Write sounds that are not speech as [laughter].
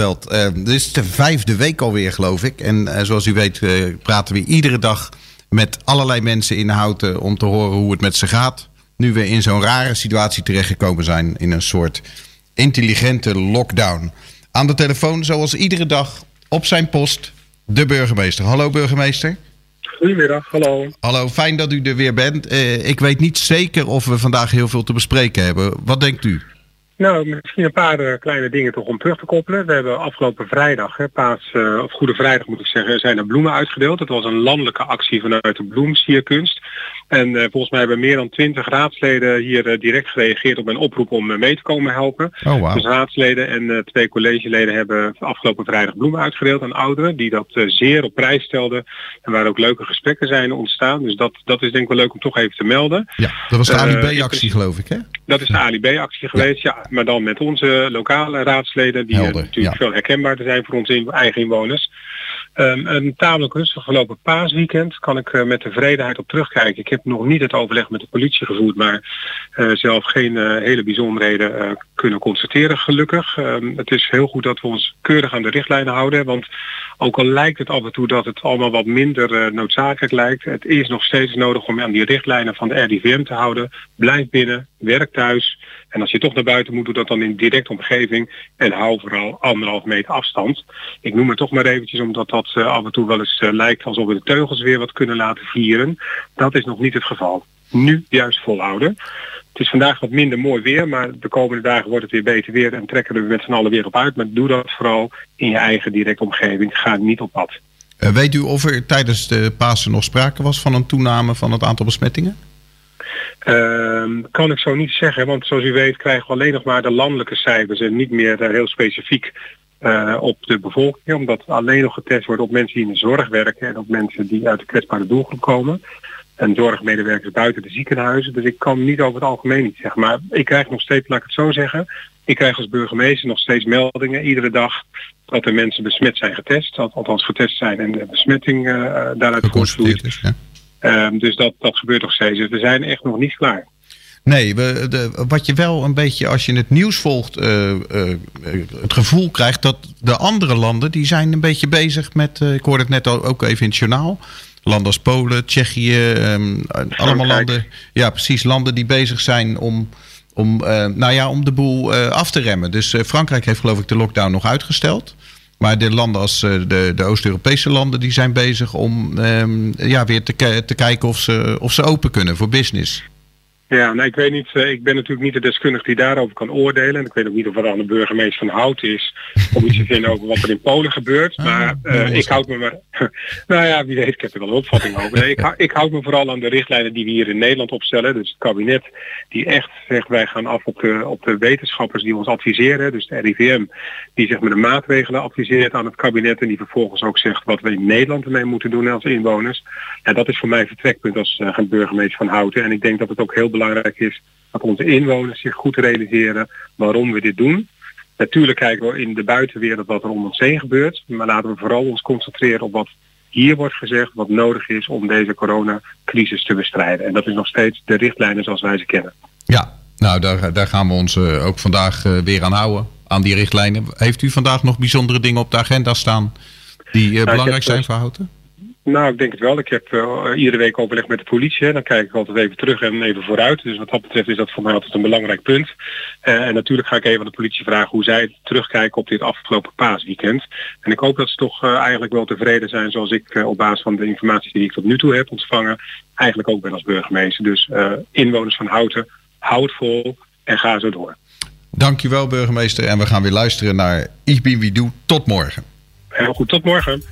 Veld. Uh, dit is de vijfde week alweer, geloof ik. En uh, zoals u weet uh, praten we iedere dag met allerlei mensen in Houten... om te horen hoe het met ze gaat. Nu we in zo'n rare situatie terechtgekomen zijn... in een soort intelligente lockdown. Aan de telefoon, zoals iedere dag, op zijn post, de burgemeester. Hallo burgemeester. Goedemiddag, hallo. Hallo, fijn dat u er weer bent. ik weet niet zeker of we vandaag heel veel te bespreken hebben. Wat denkt u? Nou, misschien een paar uh, kleine dingen toch om terug te koppelen. We hebben afgelopen vrijdag, hè, paas, uh, of Goede Vrijdag moet ik zeggen, zijn er bloemen uitgedeeld. Het was een landelijke actie vanuit de bloemsierkunst. En uh, volgens mij hebben meer dan twintig raadsleden hier direct gereageerd op mijn oproep om mee te komen helpen. Oh, wow. Dus raadsleden en twee collegeleden hebben afgelopen vrijdag bloemen uitgedeeld aan ouderen die dat zeer op prijs stelden. En waar ook leuke gesprekken zijn ontstaan. Dus dat, dat is denk ik wel leuk om toch even te melden. Ja, dat was de ALIB-actie geloof ik hè? Dat is de ALIB-actie geweest, ja. ja. Maar dan met onze lokale raadsleden, die Helder, natuurlijk ja. veel herkenbaarder zijn voor onze eigen inwoners. Um, een tamelijk rustig verlopen paasweekend kan ik uh, met tevredenheid op terugkijken. Ik heb nog niet het overleg met de politie gevoerd, maar uh, zelf geen uh, hele bijzonderheden kunnen constateren, gelukkig. Um, het is heel goed dat we ons keurig aan de richtlijnen houden, want ook al lijkt het af en toe dat het allemaal wat minder noodzakelijk lijkt, het is nog steeds nodig om aan die richtlijnen van de RIVM te houden. Blijf binnen, werk thuis. En als je toch naar buiten moet, doe dat dan in directe omgeving. En hou vooral anderhalf meter afstand. Ik noem het toch maar eventjes omdat dat uh, af en toe wel eens uh, lijkt alsof we de teugels weer wat kunnen laten vieren. Dat is nog niet het geval. Nu juist volhouden. Het is vandaag wat minder mooi weer, maar de komende dagen wordt het weer beter weer en trekken we met z'n allen weer op uit. Maar doe dat vooral in je eigen directe omgeving. Ga niet op pad. Uh, weet u of er tijdens de Pasen nog sprake was van een toename van het aantal besmettingen? Uh, kan ik zo niet zeggen, want zoals u weet krijgen we alleen nog maar de landelijke cijfers en niet meer uh, heel specifiek uh, op de bevolking, omdat alleen nog getest wordt op mensen die in de zorg werken en op mensen die uit de kwetsbare doelgroep komen. En zorgmedewerkers buiten de ziekenhuizen. Dus ik kan niet over het algemeen niet zeggen. Maar ik krijg nog steeds, laat ik het zo zeggen, ik krijg als burgemeester nog steeds meldingen iedere dag dat er mensen besmet zijn getest, althans getest zijn en de besmetting uh, daaruit voortvloeit. Ja. Um, dus dat, dat gebeurt nog steeds. Dus we zijn echt nog niet klaar. Nee, we, de, wat je wel een beetje als je het nieuws volgt, uh, uh, het gevoel krijgt dat de andere landen, die zijn een beetje bezig met, uh, ik hoorde het net ook even in het journaal, landen als Polen, Tsjechië, um, allemaal landen, ja precies, landen die bezig zijn om, om, nou ja, om de boel af te remmen. Dus Frankrijk heeft geloof ik de lockdown nog uitgesteld. Maar de landen als de, de Oost-Europese landen die zijn bezig om um, ja, weer te, te kijken of ze, of ze open kunnen voor business. Ja, nou, ik weet niet, uh, ik ben natuurlijk niet de deskundige die daarover kan oordelen. En ik weet ook niet of het aan de burgemeester van Hout is om iets te vinden over wat er in Polen gebeurt. Maar uh, ik houd me maar, [laughs] nou ja, wie weet, ik heb er wel een opvatting over. Nee, ik, ik houd me vooral aan de richtlijnen die we hier in Nederland opstellen. Dus het kabinet die echt zegt, wij gaan af op de, op de wetenschappers die ons adviseren. Dus de RIVM die zich met de maatregelen adviseert aan het kabinet. En die vervolgens ook zegt wat we in Nederland ermee moeten doen als inwoners. Ja, dat is voor mij vertrekpunt als uh, burgemeester van Houten. En ik denk dat het ook heel belangrijk is dat onze inwoners zich goed realiseren waarom we dit doen. Natuurlijk kijken we in de buitenwereld wat er om ons heen gebeurt. Maar laten we vooral ons concentreren op wat hier wordt gezegd, wat nodig is om deze coronacrisis te bestrijden. En dat is nog steeds de richtlijnen zoals wij ze kennen. Ja, nou daar, daar gaan we ons uh, ook vandaag uh, weer aan houden, aan die richtlijnen. Heeft u vandaag nog bijzondere dingen op de agenda staan die uh, nou, belangrijk zijn voor Houten? Nou, ik denk het wel. Ik heb uh, iedere week overleg met de politie. Hè. Dan kijk ik altijd even terug en even vooruit. Dus wat dat betreft is dat voor mij altijd een belangrijk punt. Uh, en natuurlijk ga ik even aan de politie vragen hoe zij terugkijken op dit afgelopen paasweekend. En ik hoop dat ze toch uh, eigenlijk wel tevreden zijn zoals ik op basis van de informatie die ik tot nu toe heb ontvangen, eigenlijk ook ben als burgemeester. Dus inwoners van Houten, houd vol en ga zo door. Dankjewel burgemeester en we gaan weer luisteren naar Ich bin wie du. Tot morgen. Heel goed, tot morgen.